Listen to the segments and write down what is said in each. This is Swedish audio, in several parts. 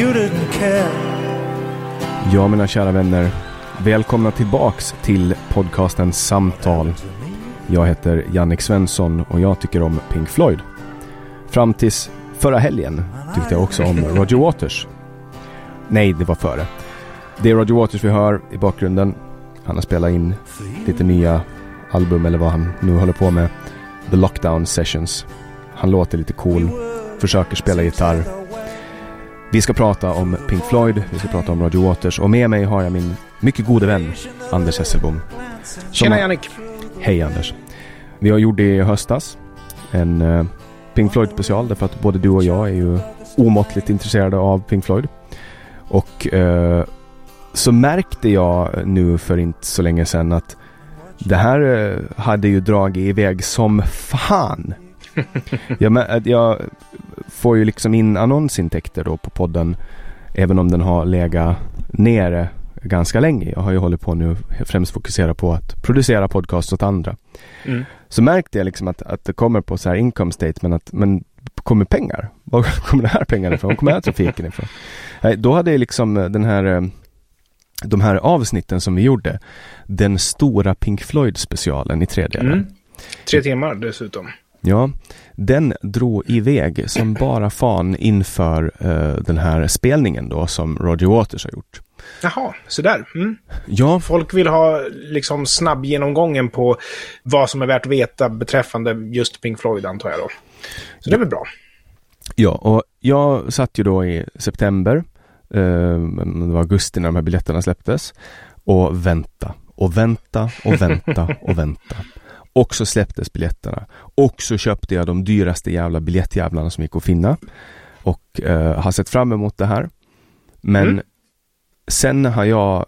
You didn't care Ja, mina kära vänner. Välkomna tillbaks till podcasten Samtal. Jag heter Jannik Svensson och jag tycker om Pink Floyd. Fram tills förra helgen tyckte jag också om Roger Waters. Nej, det var före. Det är Roger Waters vi hör i bakgrunden. Han har spelat in lite nya album eller vad han nu håller på med. The Lockdown Sessions. Han låter lite cool, försöker spela gitarr. Vi ska prata om Pink Floyd, vi ska prata om Roger Waters och med mig har jag min mycket gode vän Anders Hesselbom. Tjena har- Jannik! Hej Anders. Vi har gjort det i höstas. En eh, Pink Floyd special därför att både du och jag är ju omåttligt intresserade av Pink Floyd. Och eh, så märkte jag nu för inte så länge sedan att det här eh, hade ju dragit iväg som fan. Jag, mä- att jag får ju liksom in annonsintäkter då på podden även om den har legat nere ganska länge. Jag har ju hållit på nu främst fokusera på att producera podcast åt andra. Mm. Så märkte jag liksom att, att det kommer på så här income statement att men kommer pengar? Var kommer den här pengarna ifrån? Var kommer den här trafiken ifrån? Nej, då hade jag liksom eh, den här eh, de här avsnitten som vi gjorde. Den stora Pink Floyd specialen i tre delar. Mm. Tre timmar dessutom. Ja, den drog iväg som bara fan inför eh, den här spelningen då som Roger Waters har gjort. Jaha, så där. Mm. Ja, Folk vill ha liksom snabb genomgången på vad som är värt att veta beträffande just Pink Floyd antar jag då. Så det är väl bra. Ja, och jag satt ju då i september, eh, det var augusti när de här biljetterna släpptes, och vänta och vänta och vänta och vänta. Och så släpptes biljetterna. Och så köpte jag de dyraste jävla biljettjävlarna som gick att finna. Och eh, har sett fram emot det här. Men Mm. sen har jag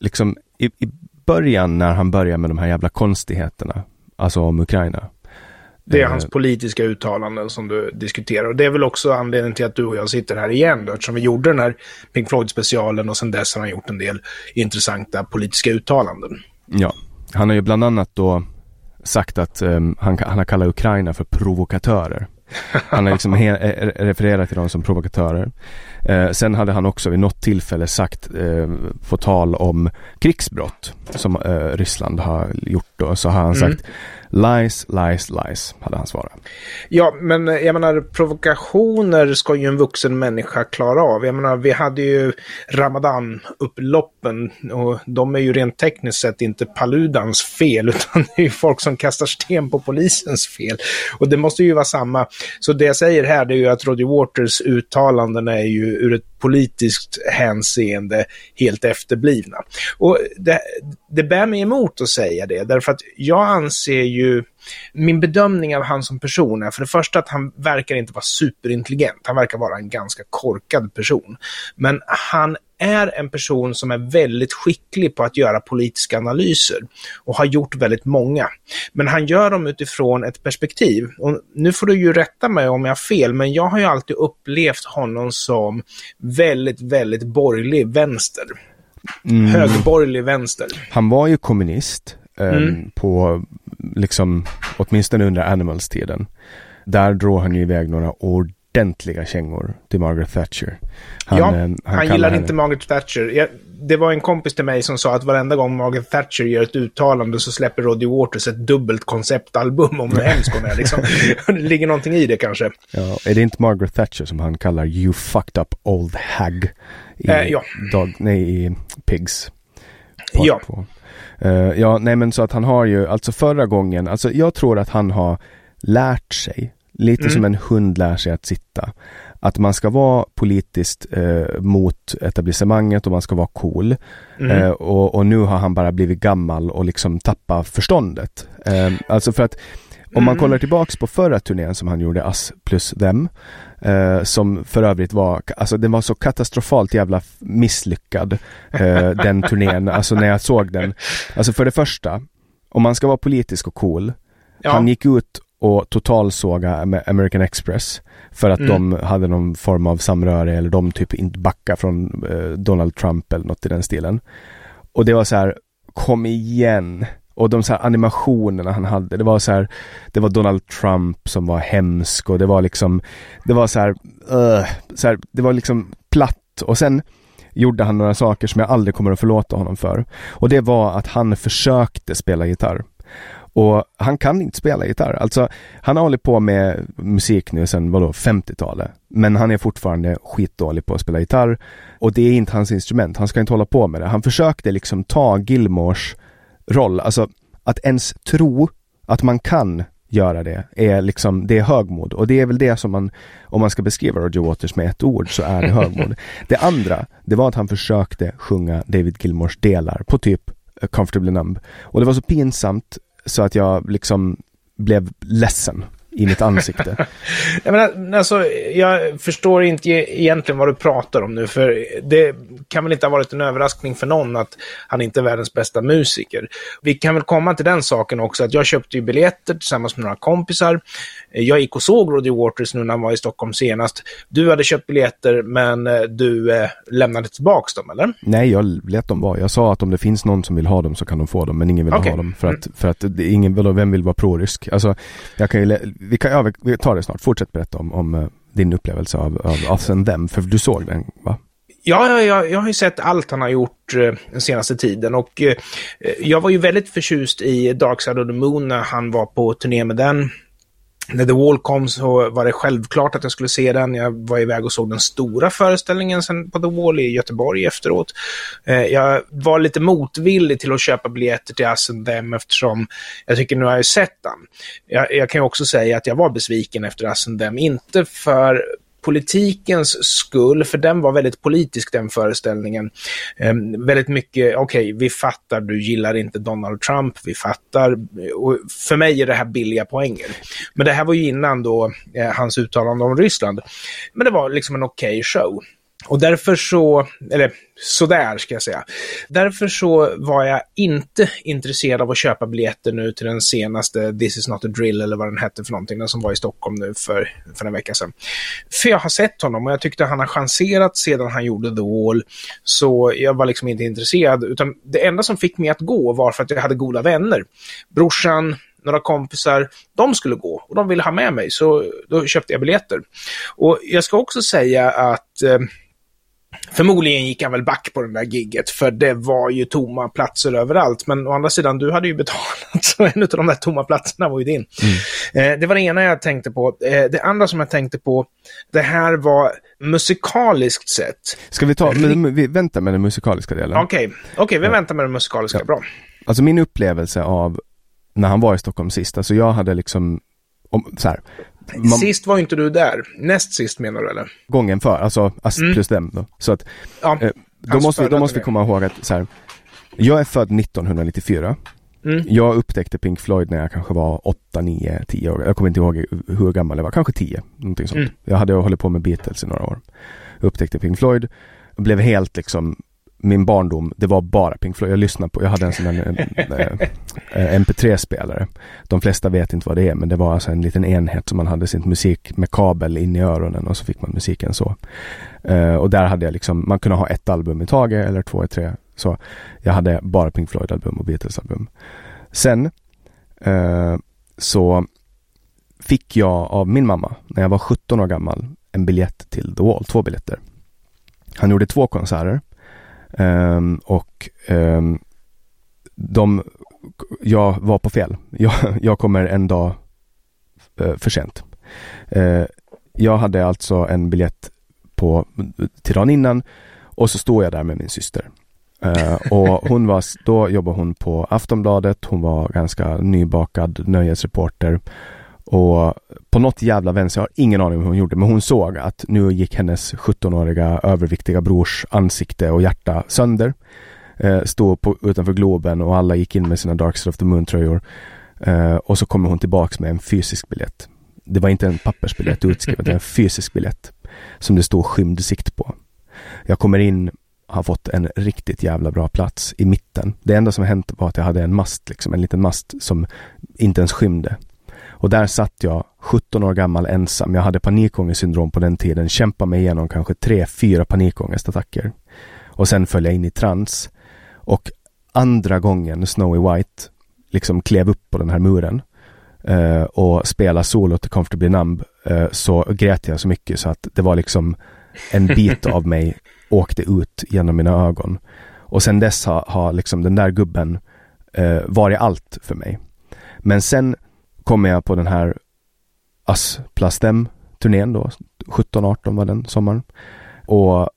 liksom i, i början när han börjar med de här jävla konstigheterna, alltså om Ukraina. Det är Eh, hans politiska uttalanden som du diskuterar. Och det är väl också anledningen till att du och jag sitter här igen då, eftersom vi gjorde den här Pink Floyd-specialen och sen dess har han gjort en del intressanta politiska uttalanden. Ja, han har ju bland annat då sagt att ehm, han, han har kallat Ukraina för provokatörer. Han har liksom eh, refererat till dem som provokatörer. Eh, sen hade han också vid något tillfälle sagt, eh, på tal om krigsbrott som eh, Ryssland har gjort då, så har han Mm. sagt lies, lies, lies, hade han svarat. Ja, men jag menar provokationer ska ju en vuxen människa klara av. Jag menar, vi hade ju Ramadan-upploppen och de är ju rent tekniskt sett inte Paludans fel utan det är ju folk som kastar sten på polisens fel. Och det måste ju vara samma. Så det jag säger här det är ju att Roger Waters uttalanden är ju ur ett politiskt hänseende helt efterblivna. Och det, det bär mig emot att säga det, därför att jag anser ju min bedömning av han som person är för det första att han verkar inte vara superintelligent. Han verkar vara en ganska korkad person. Men han är en person som är väldigt skicklig på att göra politiska analyser och har gjort väldigt många. Men han gör dem utifrån ett perspektiv. Och nu får du ju rätta mig om jag har fel, men jag har ju alltid upplevt honom som väldigt, väldigt borgerlig vänster. Mm. Högerborgerlig vänster. Han var ju kommunist eh, mm. på, liksom, åtminstone under Animals-tiden. Där drog han ju iväg några ordentliga kängor till Margaret Thatcher. Han, ja, eh, han, han gillar henne... inte Margaret Thatcher. Jag, det var en kompis till mig som sa att varenda gång Margaret Thatcher gör ett uttalande så släpper Roddy Waters ett dubbelt konceptalbum om hur hemskt hon är. Liksom. det ligger någonting i det kanske. Ja, är det inte Margaret Thatcher som han kallar You fucked up old hag? I, eh, ja. Dog, nej, i Pigs. Ja. Uh, ja, nej men så att han har ju, alltså förra gången, alltså jag tror att han har lärt sig, lite mm. som en hund lär sig att sitta att man ska vara politiskt eh, mot etablissemanget och man ska vara cool. Mm. Eh, och, och, nu har han bara blivit gammal och liksom tappat förståndet. Eh, alltså för att om man mm. kollar tillbaks på förra turnén som han gjorde, Us plus them, eh, som för övrigt var, alltså den var så katastrofalt jävla misslyckad, eh, den turnén, alltså när jag såg den. Alltså för det första, om man ska vara politisk och cool, ja. han gick ut och totalsåga American Express för att mm. de hade någon form av samröre eller de typ inte backa från eh, Donald Trump eller något i den stilen. Och det var så här, kom igen! Och de så här animationerna han hade, det var så här, det var Donald Trump som var hemsk och det var liksom, det var så här, uh, så här, det var liksom platt och sen gjorde han några saker som jag aldrig kommer att förlåta honom för. Och det var att han försökte spela gitarr. Och han kan inte spela gitarr. Alltså, han har hållit på med musik nu sedan, vadå, 50-talet. Men han är fortfarande skitdålig på att spela gitarr. Och det är inte hans instrument. Han ska inte hålla på med det. Han försökte liksom ta Gilmores roll. Alltså, att ens tro att man kan göra det är liksom, det är högmod. Och det är väl det som man, om man ska beskriva Roger Waters med ett ord så är det högmod. det andra, det var att han försökte sjunga David Gilmores delar på typ Comfortably Numb. Och det var så pinsamt så att jag liksom blev ledsen i mitt ansikte. jag, menar, alltså, jag förstår inte e- egentligen vad du pratar om nu, för det kan väl inte ha varit en överraskning för någon att han inte är världens bästa musiker. Vi kan väl komma till den saken också, att jag köpte ju biljetter tillsammans med några kompisar. Jag gick och såg Roddy Waters nu när han var i Stockholm senast. Du hade köpt biljetter, men eh, du eh, lämnade tillbaka dem, eller? Nej, jag lät dem vara. Jag sa att om det finns någon som vill ha dem så kan de få dem, men ingen vill okay. ha dem. För att, för att ingen, vem vill vara prorysk? Alltså, jag kan ju vi, kan, ja, vi tar det snart. Fortsätt berätta om, om uh, din upplevelse av, av Us and Them, för du såg den, va? Ja, ja, ja, jag har ju sett allt han har gjort eh, den senaste tiden och eh, jag var ju väldigt förtjust i Dark Side of the Moon när han var på turné med den när The Wall kom så var det självklart att jag skulle se den. Jag var iväg och såg den stora föreställningen sen på The Wall i Göteborg efteråt. Eh, jag var lite motvillig till att köpa biljetter till Us and Them eftersom jag tycker nu har jag sett den. Jag, jag kan ju också säga att jag var besviken efter Us and Them. Inte för politikens skull, för den var väldigt politisk den föreställningen. Eh, väldigt mycket, okej, okay, vi fattar, du gillar inte Donald Trump, vi fattar. Och för mig är det här billiga poänger. Men det här var ju innan då eh, hans uttalande om Ryssland. Men det var liksom en okej okay show. Och därför så, eller sådär ska jag säga. Därför så var jag inte intresserad av att köpa biljetter nu till den senaste This is not a drill eller vad den hette för någonting, den som var i Stockholm nu för, för en vecka sedan. För jag har sett honom och jag tyckte han har chanserat sedan han gjorde The Wall. Så jag var liksom inte intresserad, utan det enda som fick mig att gå var för att jag hade goda vänner. Brorsan, några kompisar, de skulle gå och de ville ha med mig, så då köpte jag biljetter. Och jag ska också säga att eh, Förmodligen gick han väl back på den där gigget för det var ju tomma platser överallt. Men å andra sidan, du hade ju betalat, så en av de där tomma platserna var ju din. Mm. Eh, det var det ena jag tänkte på. Eh, det andra som jag tänkte på, det här var musikaliskt sett. Ska vi ta, men, vi väntar med den musikaliska delen? Okej, okay. okay, vi väntar med den musikaliska, ja. bra. Alltså min upplevelse av när han var i Stockholm sist, alltså jag hade liksom, om, så här, man, sist var inte du där. Näst sist menar du eller? Gången för, alltså ASP mm. plus dem då. Så att, ja, eh, då, måste vi, då måste vi komma ihåg att så här, jag är född 1994. Mm. Jag upptäckte Pink Floyd när jag kanske var 8, 9, 10 år. Jag kommer inte ihåg hur gammal jag var, kanske 10. Någonting sånt. Mm. Jag hade hållit på med Beatles i några år. Upptäckte Pink Floyd. Blev helt liksom min barndom, det var bara Pink Floyd. Jag lyssnade på, jag hade en sån där Eh, MP3-spelare. De flesta vet inte vad det är, men det var alltså en liten enhet som man hade sin musik med kabel in i öronen och så fick man musiken så. Eh, och där hade jag liksom, man kunde ha ett album i taget eller två, tre. Så jag hade bara Pink Floyd-album och Beatles-album. Sen eh, så fick jag av min mamma, när jag var 17 år gammal, en biljett till The Wall, två biljetter. Han gjorde två konserter Um, och um, de, jag var på fel. Jag, jag kommer en dag eh, för sent. Eh, jag hade alltså en biljett på, till dagen innan och så står jag där med min syster. Uh, och hon var, då jobbade hon på Aftonbladet, hon var ganska nybakad nöjesreporter och på något jävla vänster, jag har ingen aning om hur hon gjorde, men hon såg att nu gick hennes 17-åriga överviktiga brors ansikte och hjärta sönder. Eh, stå på, utanför Globen och alla gick in med sina Dark Side of the Moon-tröjor. Eh, och så kommer hon tillbaks med en fysisk biljett. Det var inte en pappersbiljett utskriven, det var en fysisk biljett. Som det stod skymd sikt på. Jag kommer in, har fått en riktigt jävla bra plats i mitten. Det enda som hänt var att jag hade en mast, liksom en liten mast som inte ens skymde. Och där satt jag 17 år gammal ensam. Jag hade panikångestsyndrom på den tiden. Kämpade mig igenom kanske tre, fyra panikångestattacker. Och sen föll jag in i trans. Och andra gången Snowy White liksom klev upp på den här muren uh, och spelade solo till Comfortably Numb uh, så grät jag så mycket så att det var liksom en bit av mig åkte ut genom mina ögon. Och sen dess har, har liksom den där gubben uh, varit allt för mig. Men sen kommer jag på den här Asplastem-turnén då, 17-18 var den sommaren. Och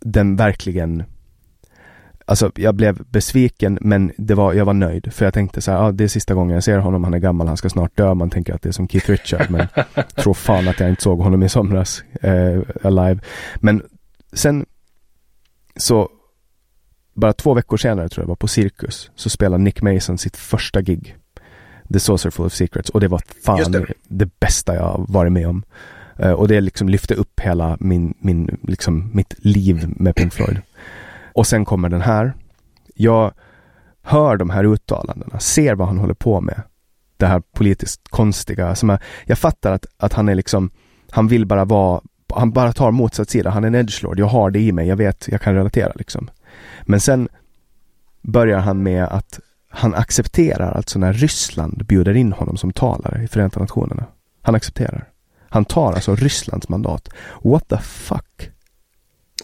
den verkligen Alltså jag blev besviken men det var, jag var nöjd för jag tänkte så här, ah, det är sista gången jag ser honom, han är gammal, han ska snart dö. Man tänker att det är som Keith Richard men tror fan att jag inte såg honom i somras eh, alive. Men sen så bara två veckor senare tror jag var på Cirkus så spelade Nick Mason sitt första gig The Saucer Full of Secrets och det var fan det. det. bästa jag varit med om. Uh, och det liksom lyfte upp hela min, min, liksom mitt liv med Pink Floyd. Och sen kommer den här. Jag hör de här uttalandena, ser vad han håller på med. Det här politiskt konstiga som är, jag fattar att, att han är liksom, han vill bara vara, han bara tar motsatt sida, han är en edgelord, jag har det i mig, jag vet, jag kan relatera liksom. Men sen börjar han med att han accepterar alltså när Ryssland bjuder in honom som talare i Förenta Nationerna. Han accepterar. Han tar alltså Rysslands mandat. What the fuck?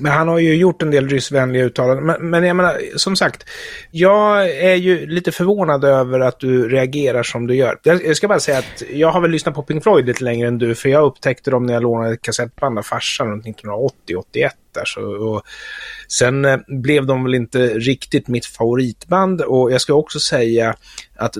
Men han har ju gjort en del ryssvänliga uttalanden. Men, men jag menar, som sagt, jag är ju lite förvånad över att du reagerar som du gör. Jag, ska bara säga att jag har väl lyssnat på Pink Floyd lite längre än du, för jag upptäckte dem när jag lånade ett kassettband av farsan runt 1980-81. Där, så, och sen eh, blev de väl inte riktigt mitt favoritband och jag ska också säga att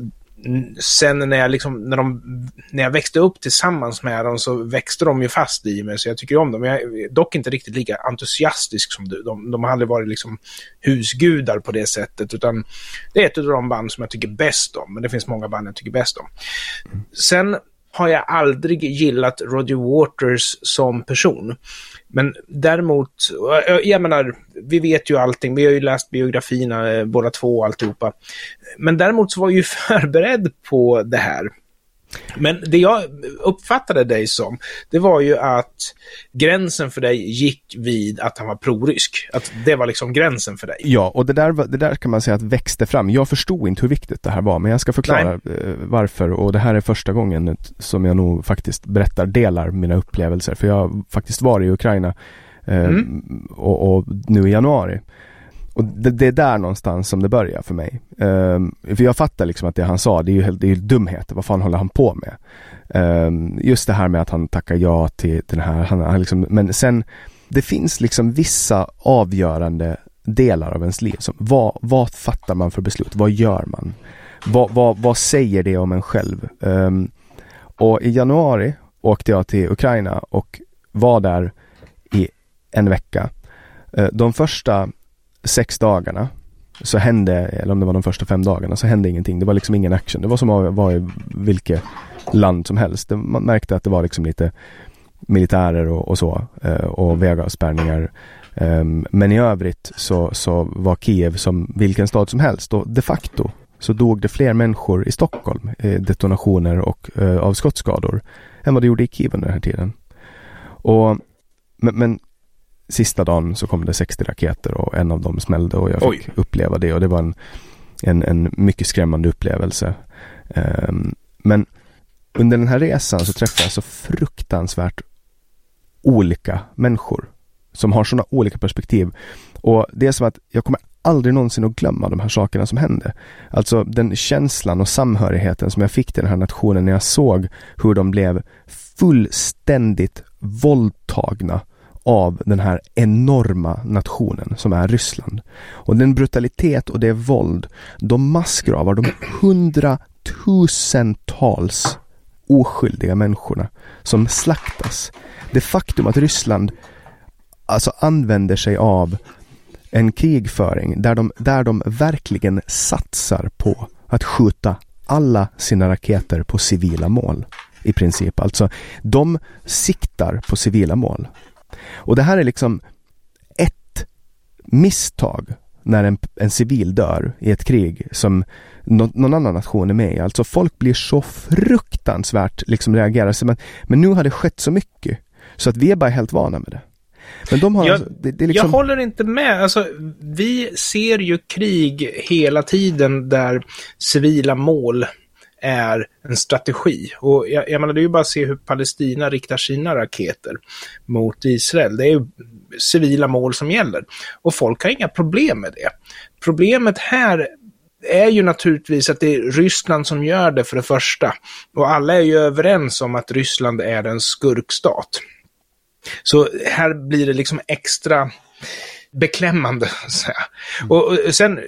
sen när jag, liksom, när, de, när jag växte upp tillsammans med dem så växte de ju fast i mig, så jag tycker om dem. Jag är dock inte riktigt lika entusiastisk som du. De, de har aldrig varit liksom husgudar på det sättet, utan det är ett av de band som jag tycker bäst om, men det finns många band jag tycker bäst om. Sen har jag aldrig gillat Roger Waters som person. Men däremot, eh, jag menar, vi vet ju allting, vi har ju läst biografierna eh, båda två och alltihopa. Men däremot så var jag ju förberedd på det här. Men det jag uppfattade dig som, det var ju att gränsen för dig gick vid att han var prorysk. Att det var liksom gränsen för dig. Ja, och det där, det där kan man säga att växte fram. Jag förstod inte hur viktigt det här var, men jag ska förklara Nej. Eh, varför. Och det här är första gången som jag nog faktiskt berättar, delar mina upplevelser. För jag har faktiskt varit i Ukraina eh, mm. och, och nu i januari. Och det, det, är där någonstans som det börjar för mig. Um, för jag fattar liksom att det han sa, det är ju, det är ju dumheter. Vad fan håller han på med? Um, just det här med att han tackar ja till den här, han, han liksom, men sen det finns liksom vissa avgörande delar av ens liv. Som, vad, vad fattar man för beslut? Vad gör man? Vad, vad, vad säger det om en själv? Um, och i januari åkte jag till Ukraina och var där i en vecka. De första sex dagarna så hände, eller om det var de första fem dagarna, så hände ingenting. Det var liksom ingen action. Det var som att vara i vilket land som helst. Man märkte att det var liksom lite militärer och, och så eh, och vägavspärrningar. Ehm, men i övrigt så, så var Kiev som vilken stad som helst och de facto så dog det fler människor i Stockholm, eh, detonationer och eh, av skottskador, än vad det gjorde i Kiev under den här tiden. Och, men, men sista dagen så kom det 60 raketer och en av dem smällde och jag fick Oj. uppleva det och det var en, en, en mycket skrämmande upplevelse. Um, men under den här resan så träffade jag så fruktansvärt olika människor som har sådana olika perspektiv. Och det är som att jag kommer aldrig någonsin att glömma de här sakerna som hände. Alltså den känslan och samhörigheten som jag fick till den här nationen när jag såg hur de blev fullständigt våldtagna av den här enorma nationen som är Ryssland. Och den brutalitet och det våld, de massgravar, de hundratusentals oskyldiga människorna som slaktas. Det faktum att Ryssland alltså använder sig av en krigföring där de, där de verkligen satsar på att skjuta alla sina raketer på civila mål. I princip. Alltså, de siktar på civila mål. Och det här är liksom ett misstag när en, en civil dör i ett krig som någon, någon annan nation är med i. Alltså folk blir så fruktansvärt liksom reagerar. Men, men nu har det skett så mycket så att vi är bara helt vana med det. Men de har jag, alltså, det, det liksom... jag håller inte med. Alltså, vi ser ju krig hela tiden där civila mål är en strategi. Och jag, jag menar, det är ju bara att se hur Palestina riktar sina raketer mot Israel. Det är ju civila mål som gäller. Och folk har inga problem med det. Problemet här är ju naturligtvis att det är Ryssland som gör det för det första. Och alla är ju överens om att Ryssland är en skurkstat. Så här blir det liksom extra beklämmande. Så och, och sen,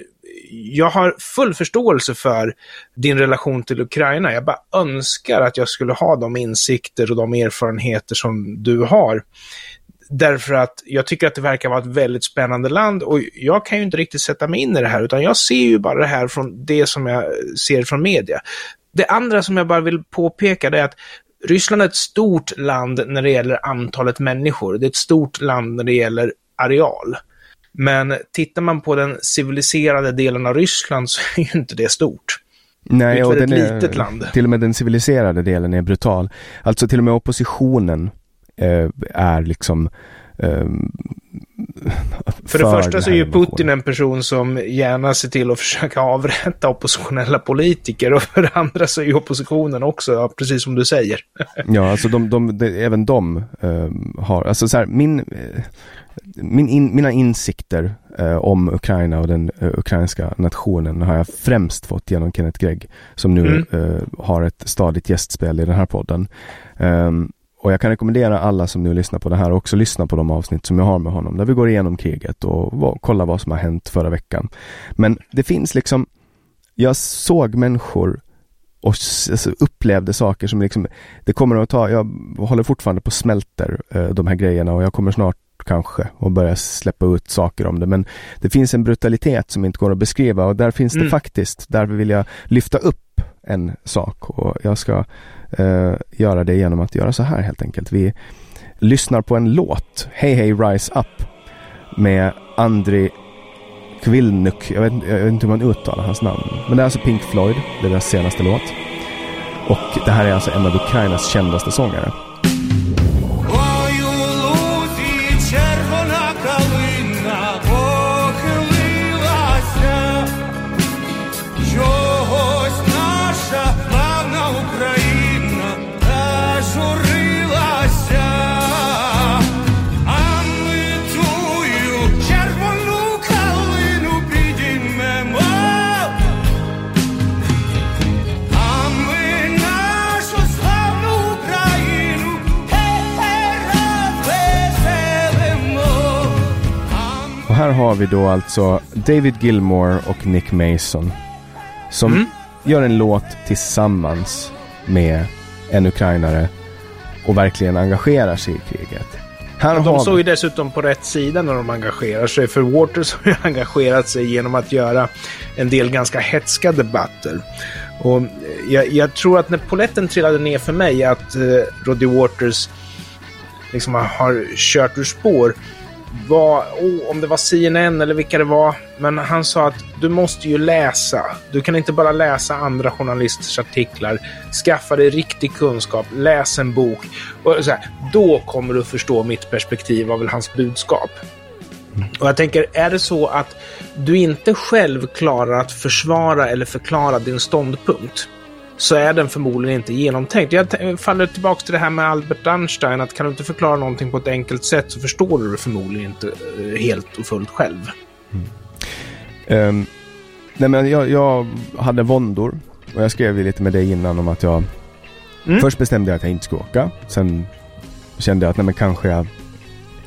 jag har full förståelse för din relation till Ukraina. Jag bara önskar att jag skulle ha de insikter och de erfarenheter som du har. Därför att jag tycker att det verkar vara ett väldigt spännande land och jag kan ju inte riktigt sätta mig in i det här utan jag ser ju bara det här från det som jag ser från media. Det andra som jag bara vill påpeka det är att Ryssland är ett stort land när det gäller antalet människor. Det är ett stort land när det gäller areal. Men tittar man på den civiliserade delen av Ryssland så är ju inte det stort. Nej, och den är, litet land. till och med den civiliserade delen är brutal. Alltså till och med oppositionen eh, är liksom eh, för det första så är ju Putin en person som gärna ser till att försöka avrätta oppositionella politiker och för det andra så är ju oppositionen också, precis som du säger. ja, alltså de, de, de även de uh, har, alltså så här, min, uh, min in, mina insikter uh, om Ukraina och den ukrainska nationen har jag främst fått genom Kenneth Gregg som nu mm. har ett stadigt gästspel i den här podden. Um, och jag kan rekommendera alla som nu lyssnar på det här också lyssna på de avsnitt som jag har med honom där vi går igenom kriget och, och kollar vad som har hänt förra veckan. Men det finns liksom, jag såg människor och upplevde saker som liksom, det kommer att ta, jag håller fortfarande på och smälter eh, de här grejerna och jag kommer snart kanske och börja släppa ut saker om det. Men det finns en brutalitet som inte går att beskriva och där finns mm. det faktiskt, där vill jag lyfta upp en sak och jag ska eh, göra det genom att göra så här helt enkelt. Vi lyssnar på en låt, Hey Hey Rise Up, med Andri Kvilnuk. Jag vet, jag vet inte hur man uttalar hans namn. Men det är alltså Pink Floyd, det är deras senaste låt. Och det här är alltså en av Ukrainas kändaste sångare. Har vi då alltså David Gilmore och Nick Mason. Som mm. gör en låt tillsammans med en ukrainare. och verkligen engagerar sig i kriget. Här de har... står ju dessutom på rätt sida när de engagerar sig. För Waters har ju engagerat sig genom att göra en del ganska hetska debatter. Och jag, jag tror att när poletten trillade ner för mig att eh, Roddy Waters liksom har kört ur spår var, oh, om det var CNN eller vilka det var, men han sa att du måste ju läsa. Du kan inte bara läsa andra journalisters artiklar. Skaffa dig riktig kunskap, läs en bok. Och så här, då kommer du förstå mitt perspektiv av hans budskap. Och jag tänker, är det så att du inte själv klarar att försvara eller förklara din ståndpunkt, så är den förmodligen inte genomtänkt. Jag faller tillbaka till det här med Albert Einstein, att kan du inte förklara någonting på ett enkelt sätt så förstår du det förmodligen inte eh, helt och fullt själv. Mm. Um, nej men jag, jag hade våndor och jag skrev lite med dig innan om att jag mm. Först bestämde jag att jag inte skulle åka. Sen kände jag att nej men kanske jag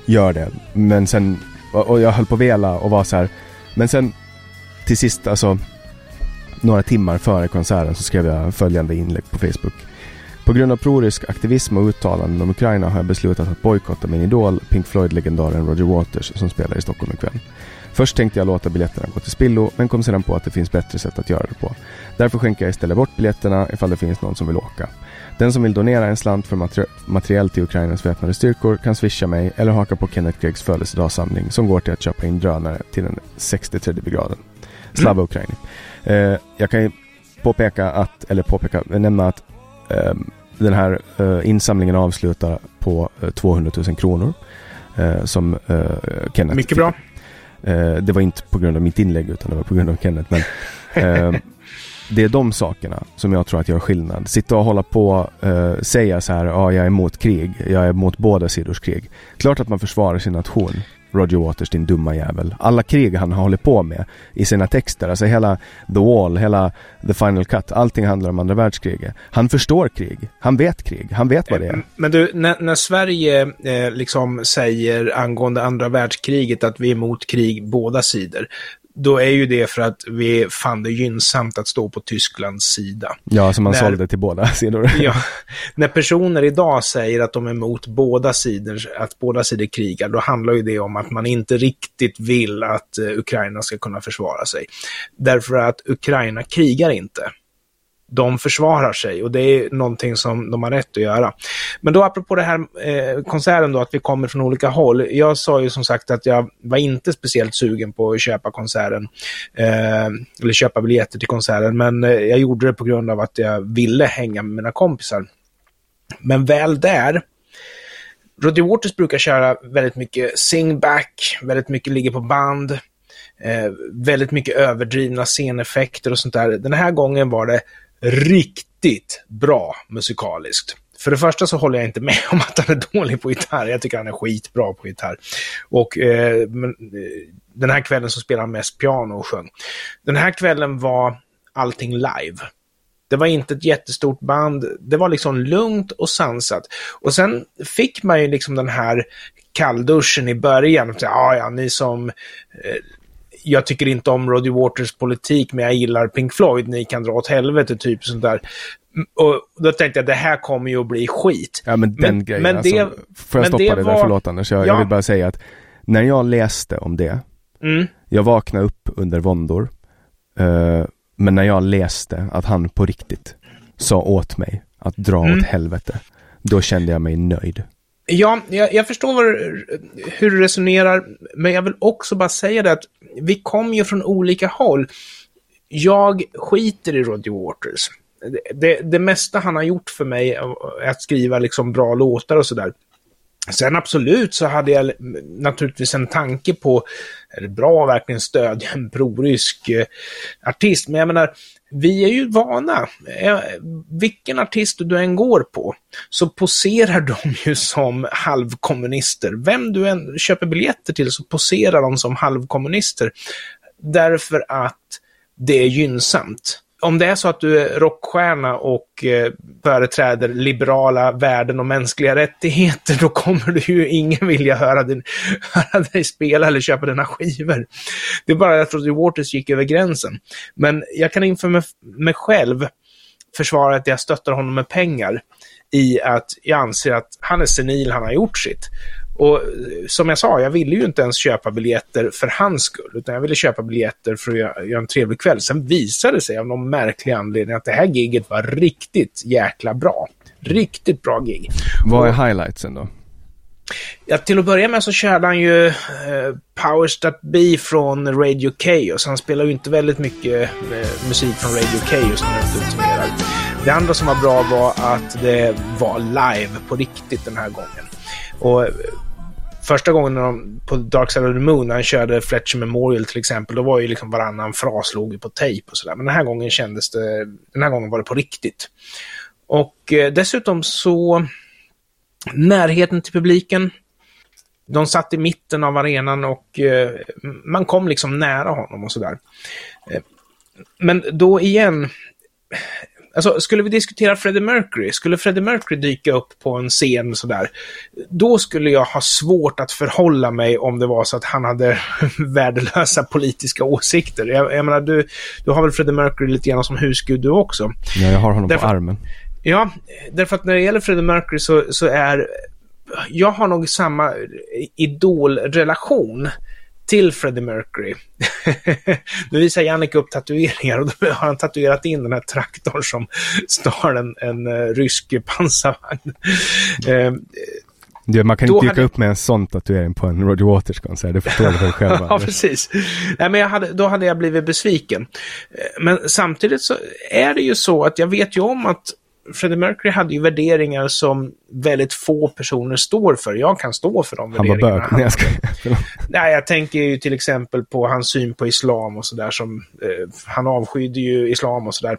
gör det. Men sen, och jag höll på att vela och var så här. Men sen till sist alltså några timmar före konserten så skrev jag följande inlägg på Facebook. På grund av prorysk aktivism och uttalanden om Ukraina har jag beslutat att bojkotta min idol, Pink Floyd-legendaren Roger Waters, som spelar i Stockholm ikväll. Först tänkte jag låta biljetterna gå till spillo, men kom sedan på att det finns bättre sätt att göra det på. Därför skänker jag istället bort biljetterna ifall det finns någon som vill åka. Den som vill donera en slant för materi materiell till Ukrainas väpnade styrkor kan swisha mig eller haka på Kenneth Greggs födelsedagssamling som går till att köpa in drönare till den 63 graden. Slava mm. Eh, jag kan ju påpeka att, eller påpeka, nämna att eh, den här eh, insamlingen avslutar på 200 000 kronor. som Kenneth Mycket bra. det var inte på grund av mitt inlägg utan det var på grund av Kenneth. Men, det är de sakerna som jag tror att gör skillnad. Sitta och hålla på uh, säga så här, ja jag är emot krig, jag är emot båda sidors krig. Klart att man försvarar sin nation. Roger Waters, din dumma jävel. Alla krig han har hållit på med i sina texter, alltså hela The Wall, hela The Final Cut, allting handlar om andra världskriget. Han förstår krig, han vet krig, han vet vad det är. Eh, men du, när, när Sverige eh, liksom säger angående andra världskriget att vi är emot krig båda sidor, då är ju det för att vi fann det gynnsamt att stå på Tysklands sida. Ja, som man när, sålde till båda sidor. ja, när personer idag säger att de är emot båda sidor, att båda sidor krigar, då handlar ju det om att man inte riktigt vill att uh, Ukraina ska kunna försvara sig. Därför att Ukraina krigar inte de försvarar sig och det är någonting som de har rätt att göra. Men då apropå det här eh, konserten då, att vi kommer från olika håll. Jag sa ju som sagt att jag var inte speciellt sugen på att köpa konserten, eh, eller köpa biljetter till konserten, men eh, jag gjorde det på grund av att jag ville hänga med mina kompisar. Men väl där, Roddy Waters brukar köra väldigt mycket singback, väldigt mycket ligger på band, eh, väldigt mycket överdrivna sceneffekter och sånt där. Den här gången var det riktigt bra musikaliskt. För det första så håller jag inte med om att han är dålig på gitarr. Jag tycker han är skitbra på gitarr. Och eh, men, eh, den här kvällen så spelade han mest piano och sjöng. Den här kvällen var allting live. Det var inte ett jättestort band. Det var liksom lugnt och sansat. Och sen fick man ju liksom den här kallduschen i början. Ja, ja, ni som eh, jag tycker inte om Roddy Waters politik, men jag gillar Pink Floyd, ni kan dra åt helvete, typ sånt där. Och då tänkte jag, det här kommer ju att bli skit. Ja, men den men, grejen, men alltså, det, får jag stoppa det, det var... där, förlåt Anders, jag, ja. jag, vill bara säga att när jag läste om det, mm. jag vaknade upp under våndor, uh, men när jag läste att han på riktigt sa åt mig att dra mm. åt helvete, då kände jag mig nöjd. Ja, jag, jag förstår vad, hur du resonerar, men jag vill också bara säga det att vi kommer ju från olika håll. Jag skiter i Roger Waters. Det, det, det, mesta han har gjort för mig är att skriva liksom bra låtar och sådär. Sen absolut så hade jag naturligtvis en tanke på, är det bra att verkligen stödja en prorysk eh, artist? Men jag menar, vi är ju vana. Eh, vilken artist du än går på så poserar de ju som halvkommunister. Vem du än köper biljetter till så poserar de som halvkommunister. Därför att det är gynnsamt om det är så att du är rockstjärna och eh, företräder liberala värden och mänskliga rättigheter, då kommer du ju ingen vilja höra, din, höra dig spela eller köpa dina skivor. Det är bara att Roger Waters gick över gränsen. Men jag kan inför mig, mig själv försvara att jag stöttar honom med pengar i att jag anser att han är senil, han har gjort sitt. Och eh, som jag sa, jag ville ju inte ens köpa biljetter för hans skull, utan jag ville köpa biljetter för att göra, göra en trevlig kväll. Sen visade det sig av någon märklig anledning att det här giget var riktigt jäkla bra. Riktigt bra gig. Vad är highlightsen då? Ja, till att börja med så körde han ju eh, Powers That Be från Radio Chaos. Han spelar ju inte väldigt mycket eh, musik från Radio Chaos när han turnerar. Det andra som var bra var att det var live på riktigt den här gången. Och eh, första gången de, på Dark Side of the Moon, när han körde Fletcher Memorial till exempel, då var ju liksom varannan fras låg på tejp och sådär. Men den här gången kändes det, den här gången var det på riktigt. Och eh, dessutom så, närheten till publiken. De satt i mitten av arenan och eh, man kom liksom nära honom och sådär. Eh, men då igen, Alltså, skulle vi diskutera Freddie Mercury, skulle Freddie Mercury dyka upp på en scen sådär, då skulle jag ha svårt att förhålla mig om det var så att han hade värdelösa politiska åsikter. Jag, jag menar, du, du har väl Freddie Mercury lite grann som husgud du också? Ja, jag har honom Därför, på armen. Ja, därför att när det gäller Freddie Mercury så, så är jag har nog samma idolrelation till Freddie Mercury. nu visar Jannik upp tatueringar och då har han tatuerat in den här traktorn som står en, en uh, rysk pansarvagn. uh, man kan inte dyka hade... upp med en sån tatuering på en Roger Waters-konsert, det förstår du väl själva? ja, precis. Nej, men hade, då hade jag blivit besviken. Eh, men samtidigt så är det ju så att jag vet ju om att Freddie Mercury hade ju värderingar som väldigt få personer står för. Jag kan stå för de han värderingarna. Var bög. Jag ska... Nej, jag tänker ju till exempel på hans syn på islam och sådär. Eh, han avskydde ju islam och sådär.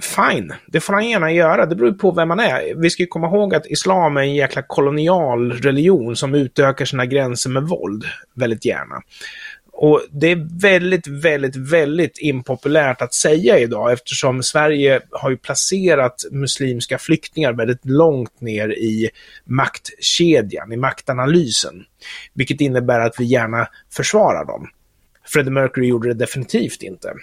Fine, det får han gärna göra. Det beror på vem man är. Vi ska ju komma ihåg att islam är en jäkla kolonial religion som utökar sina gränser med våld väldigt gärna. Och det är väldigt, väldigt, väldigt impopulärt att säga idag eftersom Sverige har ju placerat muslimska flyktingar väldigt långt ner i maktkedjan, i maktanalysen. Vilket innebär att vi gärna försvarar dem. Freddie Mercury gjorde det definitivt inte.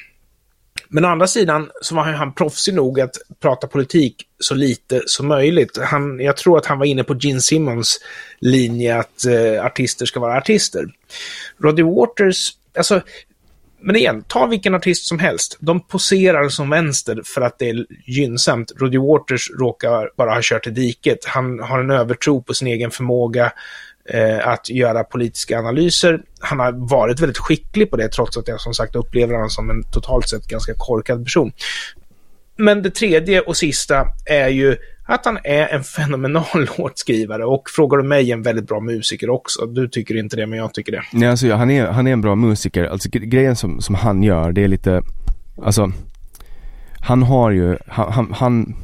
Men å andra sidan så var han proffsig nog att prata politik så lite som möjligt. Han, jag tror att han var inne på Gene Simmons linje att eh, artister ska vara artister. Roddy Waters, alltså, men igen, ta vilken artist som helst. De poserar som vänster för att det är gynnsamt. Roddy Waters råkar bara ha kört i diket. Han har en övertro på sin egen förmåga eh, att göra politiska analyser. Han har varit väldigt skicklig på det trots att jag som sagt upplever honom som en totalt sett ganska korkad person. Men det tredje och sista är ju att han är en fenomenal låtskrivare och frågar du mig en väldigt bra musiker också. Du tycker inte det, men jag tycker det. Nej, alltså han är, han är en bra musiker. Alltså grejen som, som han gör, det är lite, alltså, han har ju, han, han, han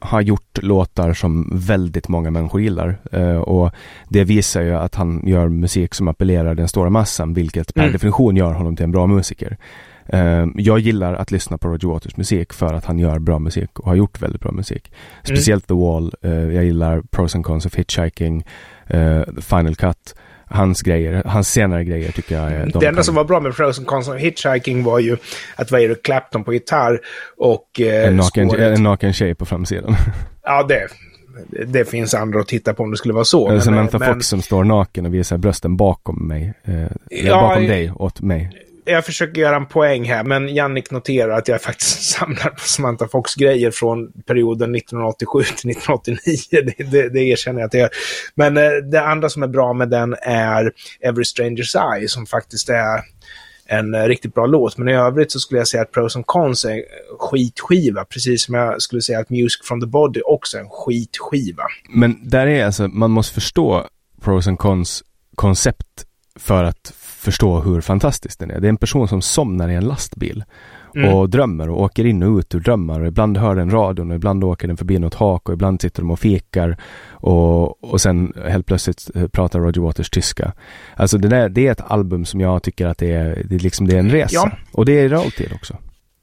har gjort låtar som väldigt många människor gillar eh, och det visar ju att han gör musik som appellerar den stora massan vilket per mm. definition gör honom till en bra musiker. Eh, jag gillar att lyssna på Roger Waters musik för att han gör bra musik och har gjort väldigt bra musik. Speciellt mm. The Wall, eh, jag gillar Pros and Cons of Hitchhiking, eh, Final Cut hans grejer, hans senare grejer tycker jag är... De det enda kan... som var bra med Frozen Constant Hitchhiking var ju att är det, Clapton på gitarr och... Eh, en, naken, en naken tjej på framsidan. ja, det, det finns andra att titta på om det skulle vara så. Eller Samantha men, Fox som står naken och visar brösten bakom mig. Eh, ja, bakom dig, åt mig jag försöker göra en poäng här, men Jannik noterar att jag faktiskt samlar på Samantha Fox-grejer från perioden 1987 till 1989. Det, det, det erkänner jag att jag gör. Men eh, det andra som är bra med den är Every Stranger's Eye, som faktiskt är en eh, riktigt bra låt. Men i övrigt så skulle jag säga att Pros and Cons är en skitskiva, precis som jag skulle säga att Music from the Body också är en skitskiva. Men där är alltså, man måste förstå Pros and Cons koncept för att förstå hur fantastisk den är. Det är en person som somnar i en lastbil mm. och drömmer och åker in och ut ur drömmar. Och ibland hör den radion och ibland åker den förbi något hak och ibland sitter de och fikar och, och sen helt plötsligt eh, pratar Roger Waters tyska. Alltså det, där, det är ett album som jag tycker att det är, det är, liksom, det är en resa. Ja. Och det är realtid också.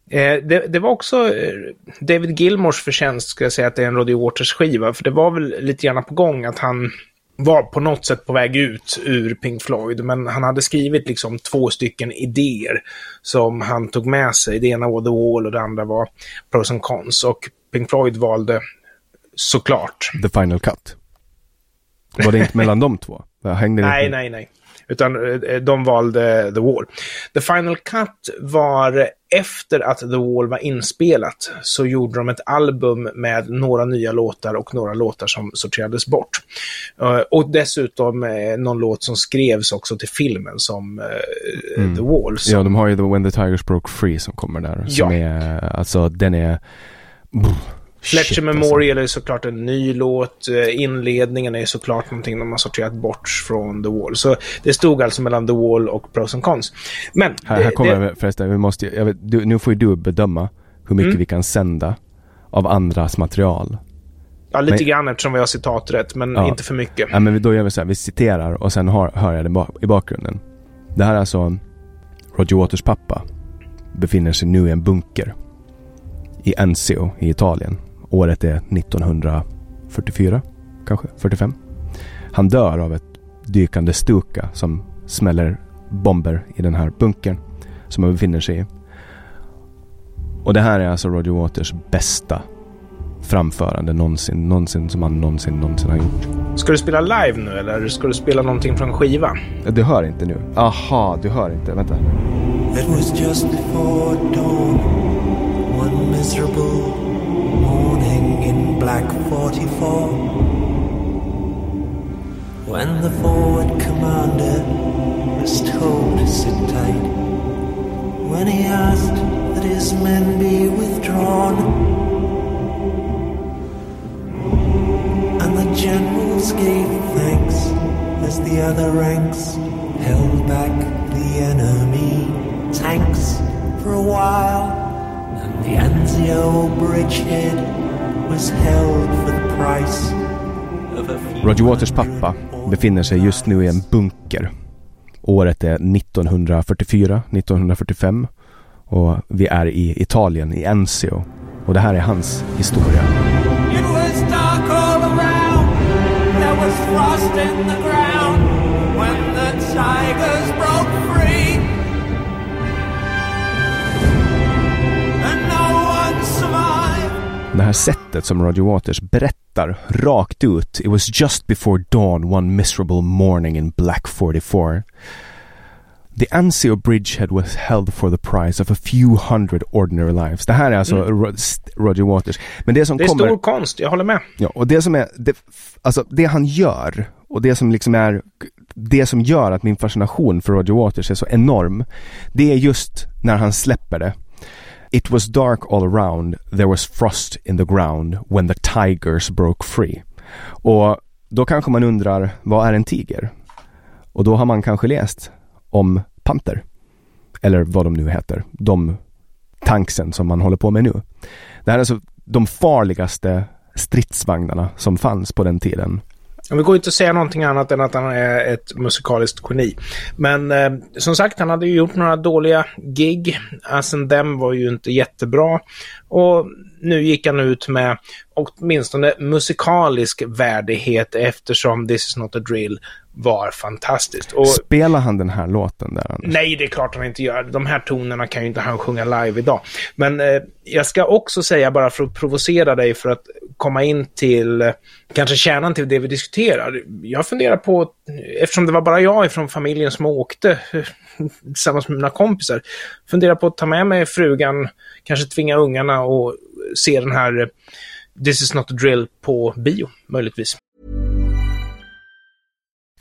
Eh, det, det, var också eh, David Gilmors förtjänst, ska jag säga, att det är en Roger Waters skiva. För det var väl lite grann på gång att han var på något sätt på väg ut ur Pink Floyd, men han hade skrivit liksom två stycken idéer som han tog med sig. Det ena var The Wall och det andra var Pros and Cons. Och Pink Floyd valde såklart. The Final Cut. Var det inte mellan de två? Hängde nej, nej, nej. Utan eh, de valde The Wall. The Final Cut var efter att The Wall var inspelat så gjorde de ett album med några nya låtar och några låtar som sorterades bort. Uh, och dessutom uh, någon låt som skrevs också till filmen som mm. The Wall. Som... Ja, de har ju The When the Tigers Broke Free som kommer där. Som ja. är, alltså den är... Fletcher Memorial alltså. är såklart en ny låt. Eh, inledningen är såklart någonting de har sorterat bort från The Wall. Så det stod alltså mellan The Wall och Pros and Cons. Men... Här, här kommer det... förresten, vi måste, jag vet, du, nu får ju du bedöma hur mycket mm. vi kan sända av andras material. Ja, lite men, grann eftersom vi har citaträtt, men ja, inte för mycket. Ja, men då gör vi så här, vi citerar och sen har, hör jag det i bakgrunden. Det här är alltså Roger Waters pappa befinner sig nu i en bunker i Enzio i Italien. Året är 1944, kanske 45. Han dör av ett dykande Stuka som smäller bomber i den här bunkern som han befinner sig i. Och det här är alltså Roger Waters bästa framförande någonsin, någonsin som han någonsin, någonsin har gjort. Ska du spela live nu eller ska du spela någonting från skiva? Du hör inte nu. Aha, du hör inte. Vänta. It was just before dawn One miserable Black 44 When the forward commander was told to sit tight When he asked that his men be withdrawn And the generals gave thanks As the other ranks held back the enemy tanks for a while And the Anzio bridgehead Roger Waters pappa befinner sig just nu i en bunker. Året är 1944, 1945 och vi är i Italien, i Enzio. Och det här är hans historia. It Det här sättet som Roger Waters berättar rakt ut. It was just before dawn one miserable morning in Black 44. The Anzio Bridgehead was held for the price of a few hundred ordinary lives. Det här är alltså mm. Roger Waters. Men det som det är kommer... stor konst, jag håller med. Ja, och det som är, det, alltså det han gör och det som liksom är, det som gör att min fascination för Roger Waters är så enorm, det är just när han släpper det. It was dark all around, there was frost in the ground when the tigers broke free. Och då kanske man undrar, vad är en tiger? Och då har man kanske läst om panter. Eller vad de nu heter. De tanksen som man håller på med nu. Det här är alltså de farligaste stridsvagnarna som fanns på den tiden. Det går inte att säga någonting annat än att han är ett musikaliskt geni. Men eh, som sagt, han hade ju gjort några dåliga gig. As and them var ju inte jättebra. Och nu gick han ut med åtminstone musikalisk värdighet eftersom This is not a drill var fantastiskt. Och, Spelar han den här låten där? Anders? Nej, det är klart han inte gör. De här tonerna kan ju inte han sjunga live idag. Men eh, jag ska också säga, bara för att provocera dig, för att komma in till kanske kärnan till det vi diskuterar. Jag funderar på, eftersom det var bara jag från familjen som åkte tillsammans med mina kompisar, funderar på att ta med mig frugan, kanske tvinga ungarna och se den här eh, This is not a drill på bio, möjligtvis.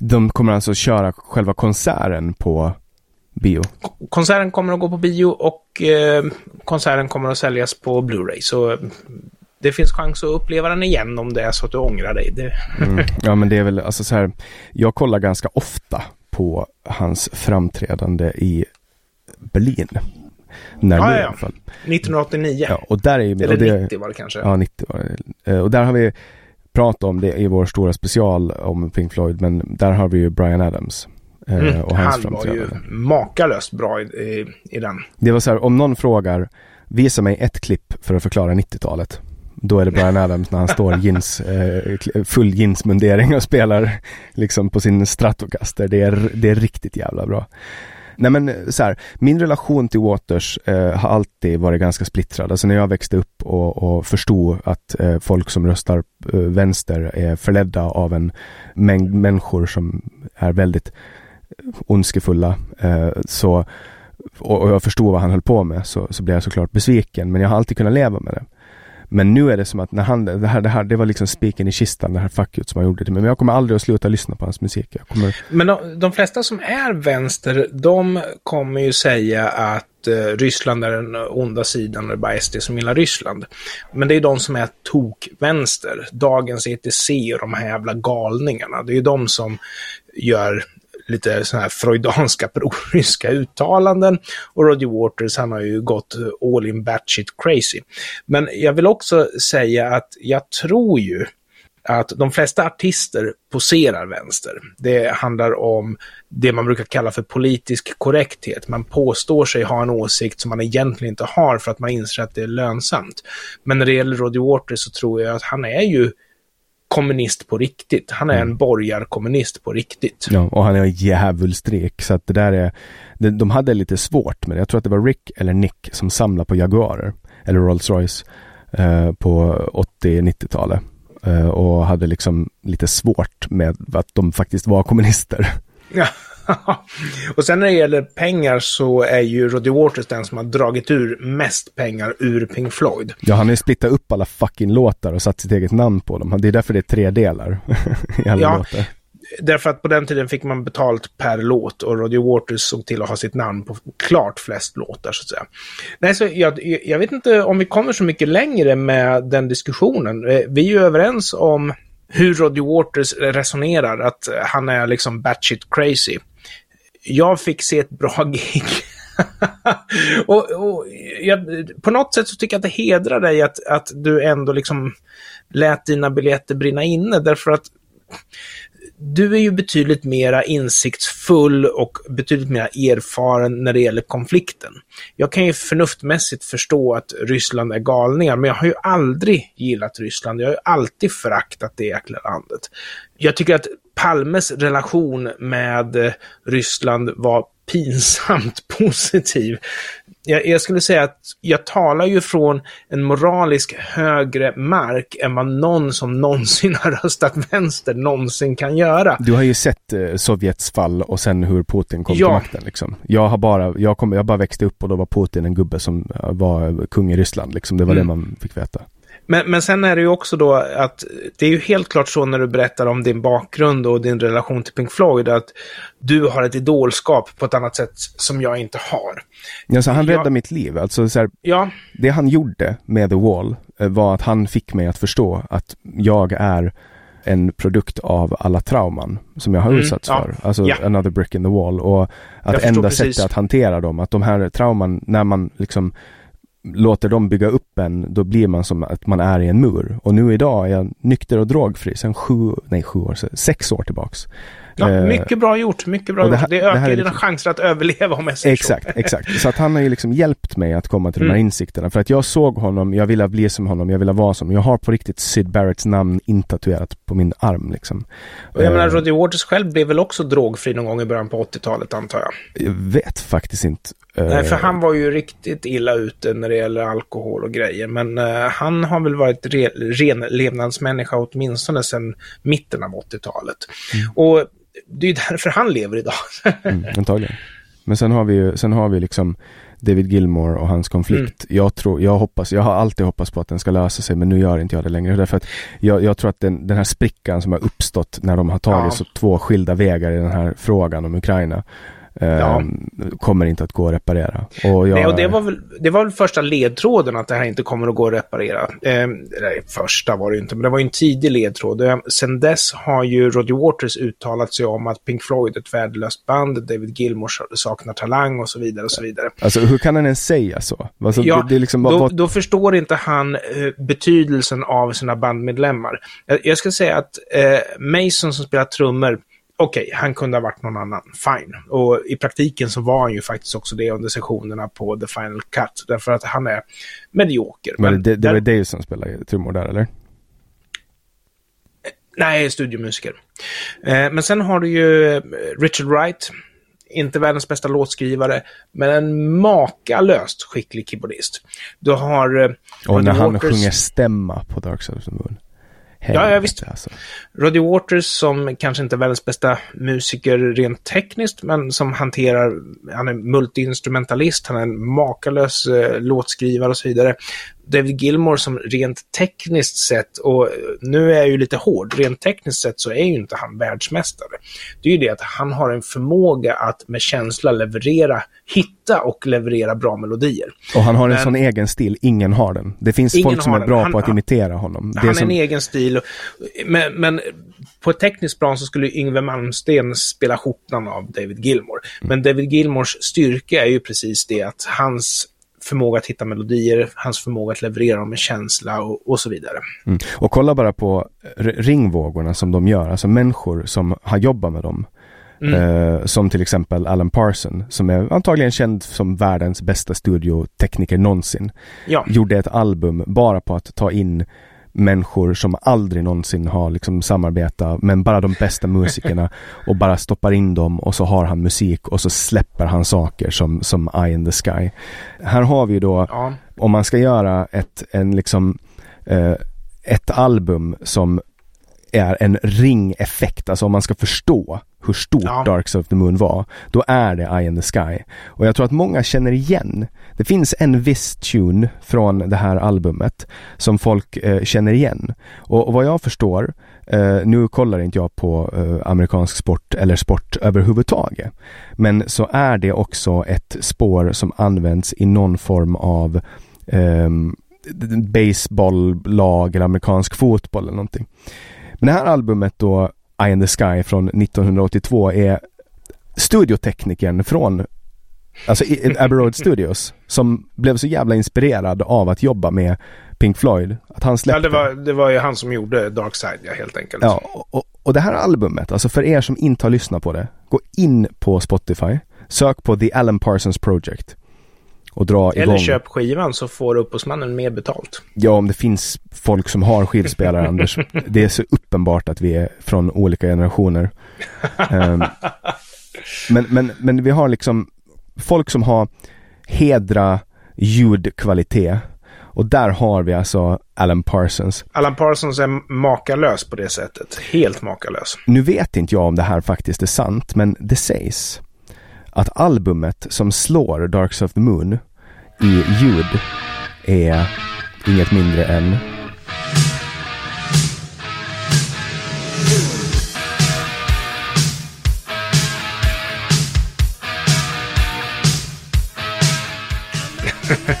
De kommer alltså köra själva konserten på bio? Konserten kommer att gå på bio och eh, konserten kommer att säljas på Blu-ray. Så det finns chans att uppleva den igen om det är så att du ångrar dig. Det... Mm. Ja, men det är väl alltså så här. Jag kollar ganska ofta på hans framträdande i Berlin. När ja, ja, fall. 1989. Ja, och där är Eller och det, 90 var det kanske. Ja, 90 var det. Eh, Och där har vi pratat om det i vår stora special om Pink Floyd, men där har vi ju Brian Adams. eh, Mm. Och hans Han var ju makalöst bra i, i, i den. Det var så här, om någon frågar, visa mig ett klipp för att förklara 90-talet. Då är det Brian Adams när han står jeans, eh, full jeansmundering och spelar liksom på sin Stratocaster. Det är, det är riktigt jävla bra. Nej men eh, så här, min relation till Waters eh, har alltid varit ganska splittrad. Alltså när jag växte upp och, och förstod att eh, folk som röstar eh, vänster är förledda av en mängd människor som är väldigt ondskefulla. Eh, så, och, och jag förstod vad han höll på med så, så blev jag såklart besviken. Men jag har alltid kunnat leva med det. Men nu är det som att när han, det här, det här, det var liksom spiken i kistan, det här facket som han gjorde till mig. Men jag kommer aldrig att sluta lyssna på hans musik. Jag kommer, Men de, de flesta som är vänster, de kommer ju säga att eh, Ryssland är den onda sidan och det är bara SD som gillar Ryssland. Men det är de som är tokvänster. Dagens ETC och de här jävla galningarna. Det är ju de som gör lite sådana här freudanska proryska uttalanden. Och Roger Waters, han har ju gått all in batshit crazy. Men jag vill också säga att jag tror ju att de flesta artister poserar vänster. Det handlar om det man brukar kalla för politisk korrekthet. Man påstår sig ha en åsikt som man egentligen inte har för att man inser att det är lönsamt. Men när det gäller Roger Waters så tror jag att han är ju kommunist på riktigt. Han är en borgarkommunist på riktigt. ja, och han är en djävulsstrik. Så att det där är, de, de hade lite svårt med det. Jag tror att det var Rick eller Nick som samlade på Jaguarer. Eller Rolls Royce. Eh, på 80-90-talet. Eh, och hade liksom lite svårt med att de faktiskt var kommunister. Ja. och sen när det gäller pengar så är ju Roger Waters den som har dragit ur mest pengar ur Pink Floyd. Ja, han har ju splittat upp alla fucking låtar och satt sitt eget namn på dem. Det är därför det är tre delar i alla Ja. låtar. Därför att på den tiden fick man betalt per låt och Roger Waters såg till att ha sitt namn på klart flest låtar så att säga. Nej, så jag, jag vet inte om vi kommer så mycket längre med den diskussionen. Eh, Vi är ju överens om hur Roger Waters resonerar, att han är liksom batshit crazy. Jag fick se ett bra gig. och, och jag, på något sätt så tycker jag att det hedrar dig att, att du ändå liksom lät dina biljetter brinna inne, därför att du är ju betydligt mera insiktsfull och betydligt mer erfaren när det gäller konflikten. Jag kan ju förnuftmässigt förstå att Ryssland är galningar, men jag har ju aldrig gillat Ryssland. Jag har ju alltid föraktat det jäkla landet. Jag tycker att Palmes relation med eh, Ryssland var pinsamt positiv. Jag, jag skulle säga att jag talar ju från en moralisk högre mark än vad någon som någonsin har röstat vänster någonsin kan göra. Du har ju sett eh, Sovjets fall och sen hur Putin kom Ja. till makten liksom. Jag har bara, jag, kom, jag bara växte upp och då var Putin en gubbe som eh, var kung i Ryssland liksom. Det var Mm. det man fick veta. Men, men sen är det ju också då att det är ju helt klart så när du berättar om din bakgrund och din relation till Pink Floyd att du har ett idolskap på ett annat sätt som jag inte har. Ja, så han räddade mitt liv. Alltså, så här, Ja, det han gjorde med The Wall eh, var att han fick mig att förstå att jag är en produkt av alla trauman som jag har Mm, utsatts ja. för. Alltså Ja. another brick in the wall. Och Jag att enda sättet att hantera dem, att de här trauman, när man liksom låter dem bygga upp en, då blir man som att man är i en mur. Och nu idag är jag nykter och drogfri sedan sju, nej sju år, sex år tillbaks. ja Eh, mycket bra gjort. Mycket bra det gjort. här- Det det ökar är dina liksom- chanser att överleva om jag säger Exakt, så. exakt. Så att han har ju liksom hjälpt mig att komma till de här Mm. insikterna. För att jag såg honom, jag ville bli som honom, jag ville vara som. Jag har på riktigt Syd Barretts namn intatuerat på min arm liksom. Och jag menar, Eh, Roger Waters själv blev väl också drogfri någon gång i början på 80-talet antar jag. jag vet faktiskt inte Nej, för han var ju riktigt illa ute när det gäller alkohol och grejer. Men uh, han har väl varit re ren levnadsmänniska åtminstone sedan mitten av 80-talet. Mm. Och det är ju därför han lever idag. mm, antagligen. Men sen har vi ju, sen har vi liksom David Gilmore och hans konflikt. Mm. Jag tror, jag hoppas, jag har alltid hoppats på att den ska lösa sig men nu gör inte jag det längre. Därför att jag, jag tror att den, den här sprickan som har uppstått när de har tagit ja. så två skilda vägar i den här frågan om Ukraina Ja. Ehm, kommer inte att gå att reparera. Och jag... Nej, och det var, väl, det var väl första ledtråden att det här inte kommer att gå att reparera. Eh, nej, första var det inte, men det var ju en tidig ledtråd. Eh, sen dess har ju Roger Waters uttalat sig om att Pink Floyd är ett värdelöst band, David Gilmour saknar talang och så vidare. och så vidare. Alltså hur kan han ens säga så? Alltså, ja, det, det liksom då, vad... då, förstår inte han eh, betydelsen av sina bandmedlemmar. Jag, jag ska säga att eh, Mason som spelar trummor, okej, okay, han kunde ha varit någon annan, fine. Och i praktiken så var han ju faktiskt också det under sessionerna på The Final Cut, därför att han är medioker. Men, men det, det var Dave som spelade trummor där, eller? Nej, studiomusiker. Eh, men sen har du ju eh, Richard Wright, inte världens bästa låtskrivare, men en makalöst skicklig keyboardist. Du har... Eh, och när han Waters... sjunger stämma på Dark Side of the Moon. Ja, ja, visst. Alltså. Roddy Waters som kanske inte är världens bästa musiker rent tekniskt, men som hanterar, han är multiinstrumentalist, han är en makalös eh, låtskrivare och så vidare. David Gilmore som rent tekniskt sett, och nu är jag ju lite hård, rent tekniskt sett så är ju inte han världsmästare. Det är ju det att han har en förmåga att med känsla leverera, hitta och leverera bra melodier. Och han har en Men, sån egen stil, ingen har den. Det finns folk som är bra han, på att imitera honom. Han har som... en egen stil, men, men på ett tekniskt plan så skulle Yngve Malmsten spela skjortan av David Gilmore. Men David Gilmores styrka är ju precis det att hans förmåga att hitta melodier, hans förmåga att leverera dem med känsla och, och så vidare. Mm. Och kolla bara på ringvågorna som de gör, alltså människor som har jobbat med dem. Mm. Eh, som till exempel Alan Parson, som är antagligen känd som världens bästa studiotekniker någonsin. Ja. Gjorde ett album bara på att ta in människor som aldrig någonsin har liksom samarbetat, men bara de bästa musikerna och bara stoppar in dem och så har han musik och så släpper han saker som, som Eye in the Sky. Här har vi då, ja. om man ska göra ett, en liksom, eh, ett album som är en ring-effekt, alltså om man ska förstå hur stort ja. Dark Side of the Moon var, då är det Eye in the Sky. Och jag tror att många känner igen, det finns en viss tune från det här albumet som folk eh, känner igen. Och, och, vad jag förstår, eh, nu kollar inte jag på eh, amerikansk sport eller sport överhuvudtaget, men så är det också ett spår som används i någon form av ehm, baseballlag eller amerikansk fotboll eller någonting. Men det här albumet då, Eye in the Sky från 1982 är studioteknikern från Alltså Abbey Road Studios som blev så jävla inspirerad av att jobba med Pink Floyd. Att han släppte. Ja, det var, det var ju han som gjorde Dark Side, ja, helt enkelt. Ja, och, och det här albumet, alltså för er som inte har lyssnat på det, gå in på Spotify, sök på The Alan Parsons Project och dra Eller igång. köp skivan så får upphovsmannen mer betalt. Ja, om det finns folk som har skivspelare, Anders. Det är så uppenbart att vi är från olika generationer. um, men, men, men vi har liksom folk som har hedra ljudkvalitet. Och där har vi alltså Alan Parsons. Alan Parsons är makalös på det sättet. Helt makalös. Nu vet inte jag om det här faktiskt är sant, men det sägs att albumet som slår Dark Side of the Moon i ljud är inget mindre än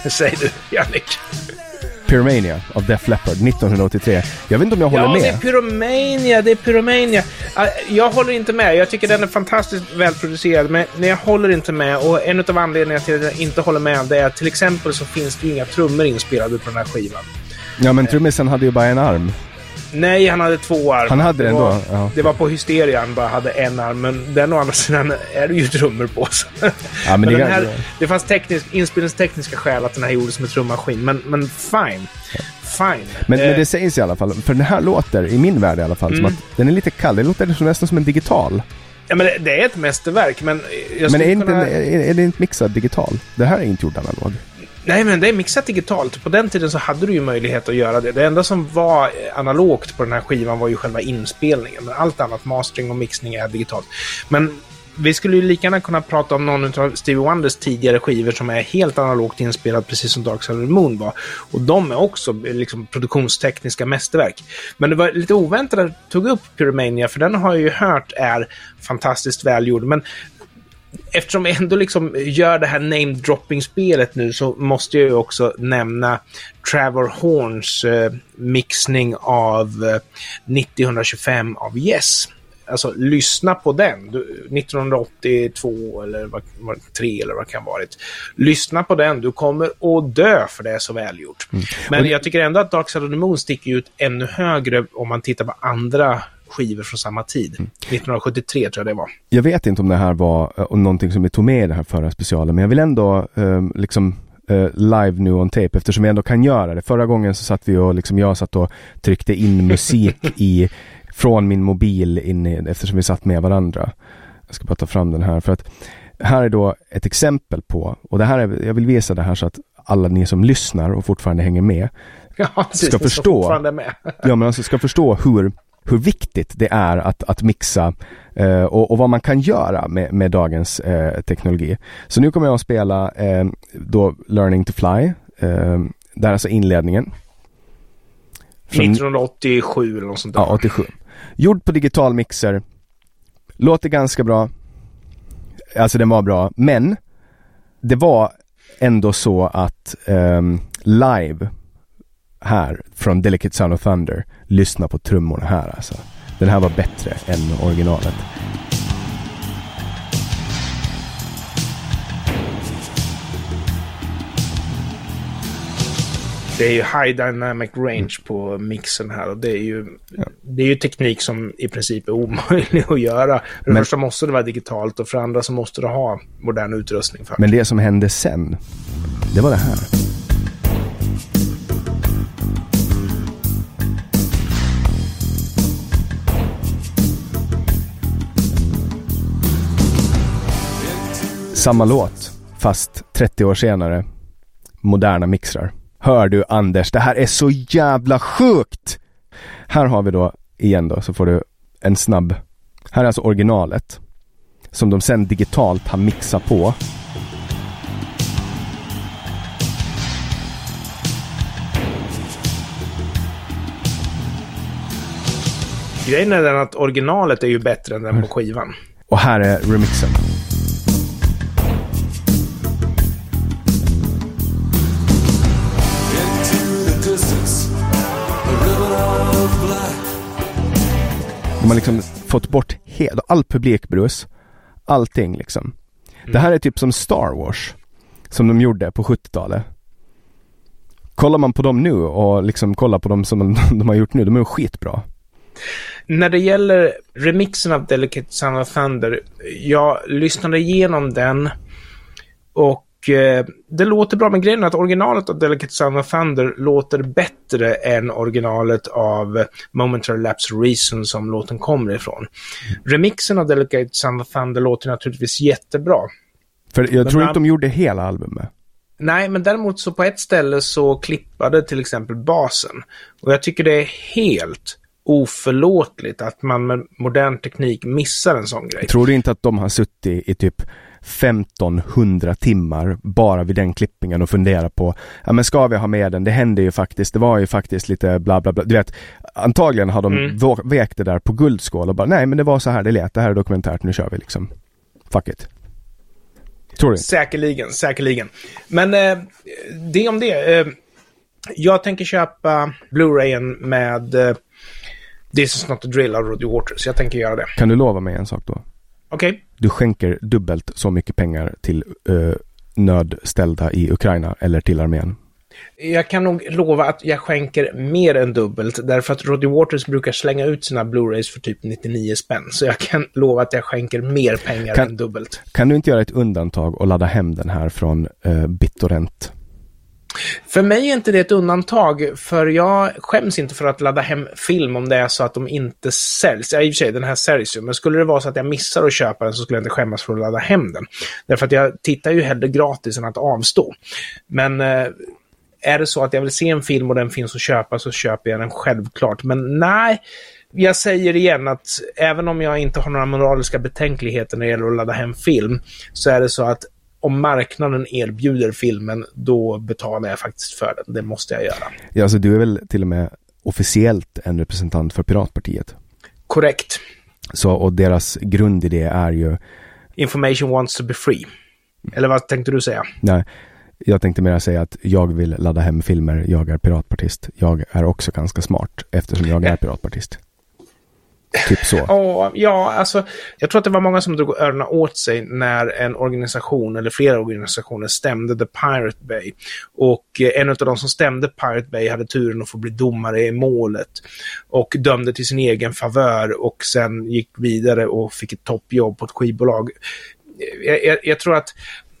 Säg du, Jannik. Pyromania av Def Leppard 1983. Jag vet inte om jag håller ja, med. Ja, det är Pyromania, det är Pyromania. Jag håller inte med. Jag tycker den är fantastiskt välproducerad, men jag håller inte med. Och en av anledningarna till att jag inte håller med det är att till exempel så finns det ju inga trummor inspelade på den här skivan. Ja, men trummisen hade ju bara en arm. Nej, han hade två armar. Han hade det ändå? Var, ja. Det var på Hysteria han bara hade en arm, men den å andra sidan är det ju trummor på. Så. Ja, men, men det, här, det fanns teknisk, inspelningstekniska skäl att den här gjordes med trummaskin, men, men fine. Fine. Men, eh. men, det sägs i alla fall, för den här låter, i min värld i alla fall, mm. som att den är lite kall. Det låter nästan som en digital. Ja, men det, är ett mästerverk, men... Men är, inte, kunna... är, är det inte mixad digital? Det här är inte gjort analog. Nej, men det är mixat digitalt. På den tiden så hade du ju möjlighet att göra det. Det enda som var analogt på den här skivan var ju själva inspelningen. Men allt annat, mastering och mixning, är digitalt. Men vi skulle ju lika gärna kunna prata om någon av Stevie Wonders tidigare skivor som är helt analogt inspelad, precis som Dark Side of the Moon var. Och de är också liksom, produktionstekniska mästerverk. Men det var lite oväntat att jag tog upp Pyromania, för den har jag ju hört är fantastiskt välgjord. Men eftersom vi ändå liksom gör det här name-dropping-spelet nu så måste jag ju också nämna Trevor Horns eh, mixning av eh, 9025 av Yes. Alltså, lyssna på den. Du, 1982 eller vad, vad, 3 eller vad det kan varit. Lyssna på den. Du kommer att dö för det är så välgjort. Mm. Men jag tycker ändå att Dark Side of the Moon sticker ut ännu högre om man tittar på andra skivor från samma tid. Mm. 1973 tror jag det var. Jag vet inte om det här var uh, någonting som vi tog med i den här förra specialen, men jag vill ändå uh, liksom uh, live nu on tape eftersom vi ändå kan göra det. Förra gången så satt vi och liksom jag satt och tryckte in musik i från min mobil in i, eftersom vi satt med varandra. Jag ska bara ta fram den här för att här är då ett exempel på, och det här är, jag vill visa det här så att alla ni som lyssnar och fortfarande hänger med ja, precis, ska förstå, ja, men alltså ska förstå hur, hur viktigt det är att, att mixa eh, och, och, vad man kan göra med, med dagens eh, teknologi. Så nu kommer jag att spela eh, då Learning to Fly, eh, där är alltså inledningen. Från, 1987 eller något sånt där. Ja, 87. Gjord på digital mixer. Låter ganska bra. Alltså den var bra, men det var ändå så att um, live här från Delicate Sound of Thunder, lyssna på trummorna här alltså. Den här var bättre än originalet. Det är ju high dynamic range på mixen här och det är ju, ja. det är ju teknik som i princip är omöjlig att göra. För det men, första måste det vara digitalt och för andra så måste det ha modern utrustning. För. Men det som hände sen, det var det här. Samma låt, fast 30 år senare. Moderna mixrar. Hör du Anders, det här är så jävla sjukt! Här har vi då, igen då, så får du en snabb. Här är alltså originalet. Som de sen digitalt har mixat på. Grejen är den att originalet är ju bättre än den på skivan. Och här är remixen. De har liksom fått bort hela, all publikbrus, allting liksom. Mm. Det här är typ som Star Wars, som de gjorde på 70-talet. Kollar man på dem nu och liksom kollar på dem som de har gjort nu, de är skitbra. När det gäller remixen av Delicate Sound of Thunder, jag lyssnade igenom den och det låter bra, men grejen är att originalet av Delicate Sound of Thunder låter bättre än originalet av Momentary Lapse Reason som låten kommer ifrån. Remixen av Delicate Sound of Thunder låter naturligtvis jättebra. För jag men tror inte de gjorde hela albumet. Nej, men däremot så på ett ställe så klippade till exempel basen. Och jag tycker det är helt oförlåtligt att man med modern teknik missar en sån grej. Tror du inte att de har suttit i typ 1500 timmar bara vid den klippningen och fundera på, ja men ska vi ha med den? Det hände ju faktiskt, det var ju faktiskt lite bla bla bla. Du vet, antagligen har de mm. vägt det där på guldskål och bara, nej men det var så här det lät, det här är dokumentärt, nu kör vi liksom. Fuck it. Tror du Säkerligen, säkerligen. Men eh, det om det. Eh, jag tänker köpa Blu-rayen med eh, This is not a drill av Roddy Waters. Jag tänker göra det. Kan du lova mig en sak då? Okej. Okay. Du skänker dubbelt så mycket pengar till uh, nödställda i Ukraina eller till armén. Jag kan nog lova att jag skänker mer än dubbelt, därför att Roddy Waters brukar slänga ut sina Blu-rays för typ 99 spänn. Så jag kan lova att jag skänker mer pengar kan, än dubbelt. Kan du inte göra ett undantag och ladda hem den här från uh, BitTorrent? För mig är inte det ett undantag, för jag skäms inte för att ladda hem film om det är så att de inte säljs. Ja, i och för sig, den här säljs ju, men skulle det vara så att jag missar att köpa den så skulle jag inte skämmas för att ladda hem den. Därför att jag tittar ju hellre gratis än att avstå. Men eh, är det så att jag vill se en film och den finns att köpa så köper jag den självklart. Men nej, jag säger igen att även om jag inte har några moraliska betänkligheter när det gäller att ladda hem film så är det så att om marknaden erbjuder filmen, då betalar jag faktiskt för den. Det måste jag göra. Ja, alltså du är väl till och med officiellt en representant för Piratpartiet? Korrekt. Så, och deras grundidé är ju... Information wants to be free. Eller vad tänkte du säga? Nej, jag tänkte mer säga att jag vill ladda hem filmer, jag är piratpartist. Jag är också ganska smart eftersom jag är piratpartist. Typ så. Oh, ja, alltså, jag tror att det var många som drog öronen åt sig när en organisation, eller flera organisationer, stämde The Pirate Bay. Och eh, en av de som stämde Pirate Bay hade turen att få bli domare i målet. Och dömde till sin egen favör och sen gick vidare och fick ett toppjobb på ett skivbolag. Eh, jag, jag, jag tror att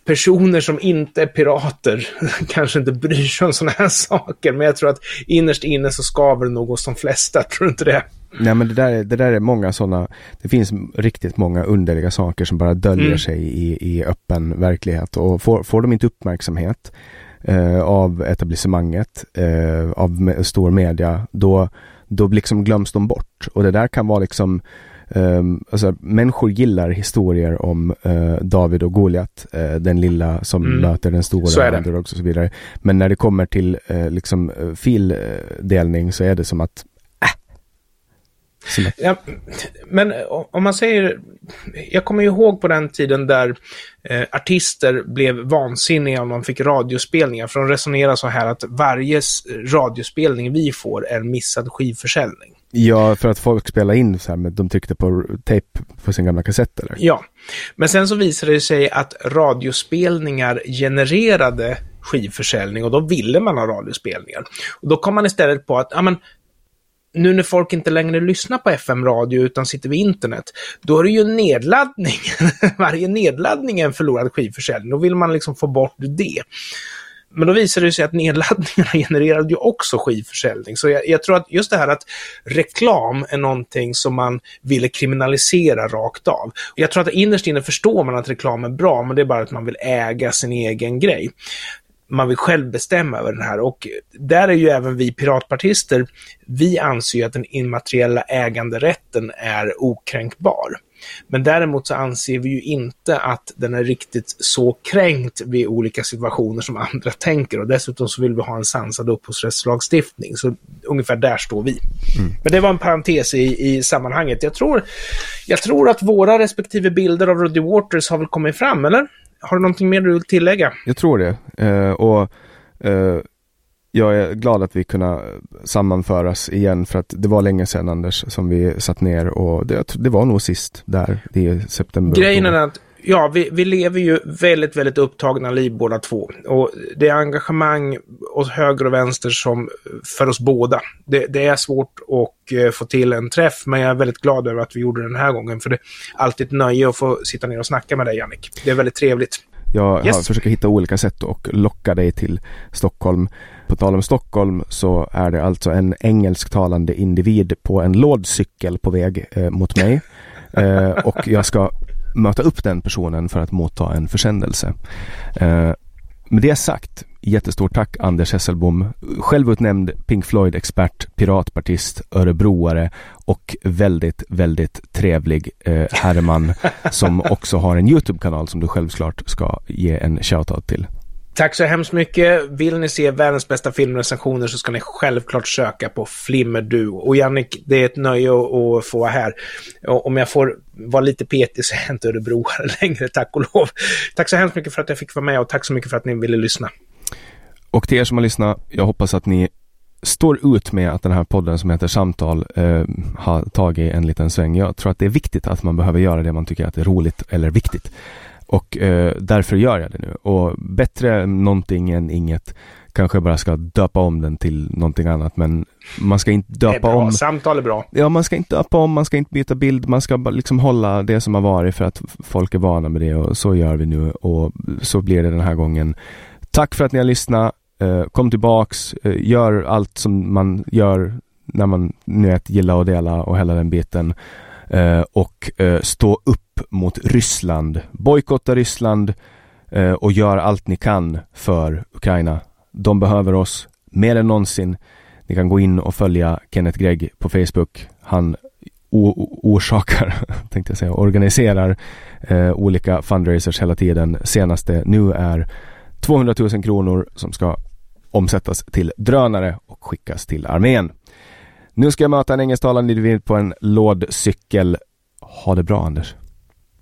personer som inte är pirater kanske inte bryr sig om sådana här saker. Men jag tror att innerst inne så skaver det nog hos de flesta. Tror du inte det? Nej men det där, det där är många sådana, det finns riktigt många underliga saker som bara döljer mm. sig i, i öppen verklighet och får, får de inte uppmärksamhet eh, av etablissemanget, eh, av stor media, då, då liksom glöms de bort och det där kan vara liksom Um, alltså, människor gillar historier om uh, David och Goliat, uh, den lilla som mm. möter den stora och så vidare. Men när det kommer till uh, liksom fildelning så är det som att Ja, men om man säger, jag kommer ihåg på den tiden där eh, artister blev vansinniga om de fick radiospelningar. För de resonerar så här att varje radiospelning vi får är missad skivförsäljning. Ja, för att folk spelar in så här, med, de tryckte på tape på sin gamla kassett eller? Ja, men sen så visade det sig att radiospelningar genererade skivförsäljning och då ville man ha radiospelningar. Och då kom man istället på att, ja men nu när folk inte längre lyssnar på FM-radio utan sitter vid internet, då är det ju nedladdning. Varje nedladdning är en förlorad skivförsäljning. Då vill man liksom få bort det. Men då visade det sig att nedladdningarna genererade ju också skivförsäljning. Så jag, jag, tror att just det här att reklam är någonting som man ville kriminalisera rakt av. Jag tror att innerst inne förstår man att reklam är bra, men det är bara att man vill äga sin egen grej man vill själv bestämma över den här. Och där är ju även vi piratpartister, vi anser ju att den immateriella äganderätten är okränkbar. Men däremot så anser vi ju inte att den är riktigt så kränkt vid olika situationer som andra tänker och dessutom så vill vi ha en sansad upphovsrättslagstiftning. Så ungefär där står vi. Mm. Men det var en parentes i, i sammanhanget. Jag tror, jag tror att våra respektive bilder av Ruddy Waters har väl kommit fram, eller? Har du någonting mer du vill tillägga? Jag tror det. Uh, och uh, jag är glad att vi kunna sammanföras igen för att det var länge sedan Anders som vi satt ner och det, det var nog sist där i september. Grejen är att ja, vi, vi lever ju väldigt, väldigt upptagna liv båda två. Och det är engagemang åt höger och vänster som för oss båda. Det, det är svårt att uh, få till en träff, men jag är väldigt glad över att vi gjorde det den här gången. För det är alltid ett nöje att få sitta ner och snacka med dig, Jannik. Det är väldigt trevligt. Jag yes. försöker hitta olika sätt att locka dig till Stockholm. På tal om Stockholm så är det alltså en engelsktalande individ på en lådcykel på väg eh, mot mig. eh, och jag ska möta upp den personen för att motta en försändelse. Eh, med det sagt, jättestort tack Anders Hesselbom, självutnämnd Pink Floyd-expert, piratpartist, örebroare och väldigt, väldigt trevlig eh, herrman som också har en YouTube-kanal som du självklart ska ge en shoutout till. Tack så hemskt mycket. Vill ni se världens bästa filmrecensioner så ska ni självklart söka på Flimmerduo. Och Jannik, det är ett nöje att få vara här. Och om jag får vara lite petig så är jag inte örebroare längre, tack och lov. Tack så hemskt mycket för att jag fick vara med och tack så mycket för att ni ville lyssna. Och till er som har lyssnat, jag hoppas att ni står ut med att den här podden som heter Samtal eh, har tagit en liten sväng. Jag tror att det är viktigt att man behöver göra det man tycker att det är roligt eller viktigt. Och eh, därför gör jag det nu. Och bättre någonting än inget. Kanske bara ska döpa om den till någonting annat men man ska inte döpa om. Samtal är bra. Ja, man ska inte döpa om, man ska inte byta bild, man ska bara liksom hålla det som har varit för att folk är vana med det och så gör vi nu och så blir det den här gången. Tack för att ni har lyssnat. Eh, kom tillbaks, eh, gör allt som man gör när man nu vet gilla och dela och hela den biten. Eh, och eh, stå upp mot Ryssland. Bojkotta Ryssland eh, och gör allt ni kan för Ukraina. De behöver oss mer än någonsin. Ni kan gå in och följa Kenneth Gregg på Facebook. Han orsakar, tänkte jag säga, organiserar eh, olika fundraisers hela tiden. Senaste nu är 200 000 kronor som ska omsättas till drönare och skickas till armén. Nu ska jag möta en engelsktalande individ på en lådcykel. Ha det bra Anders.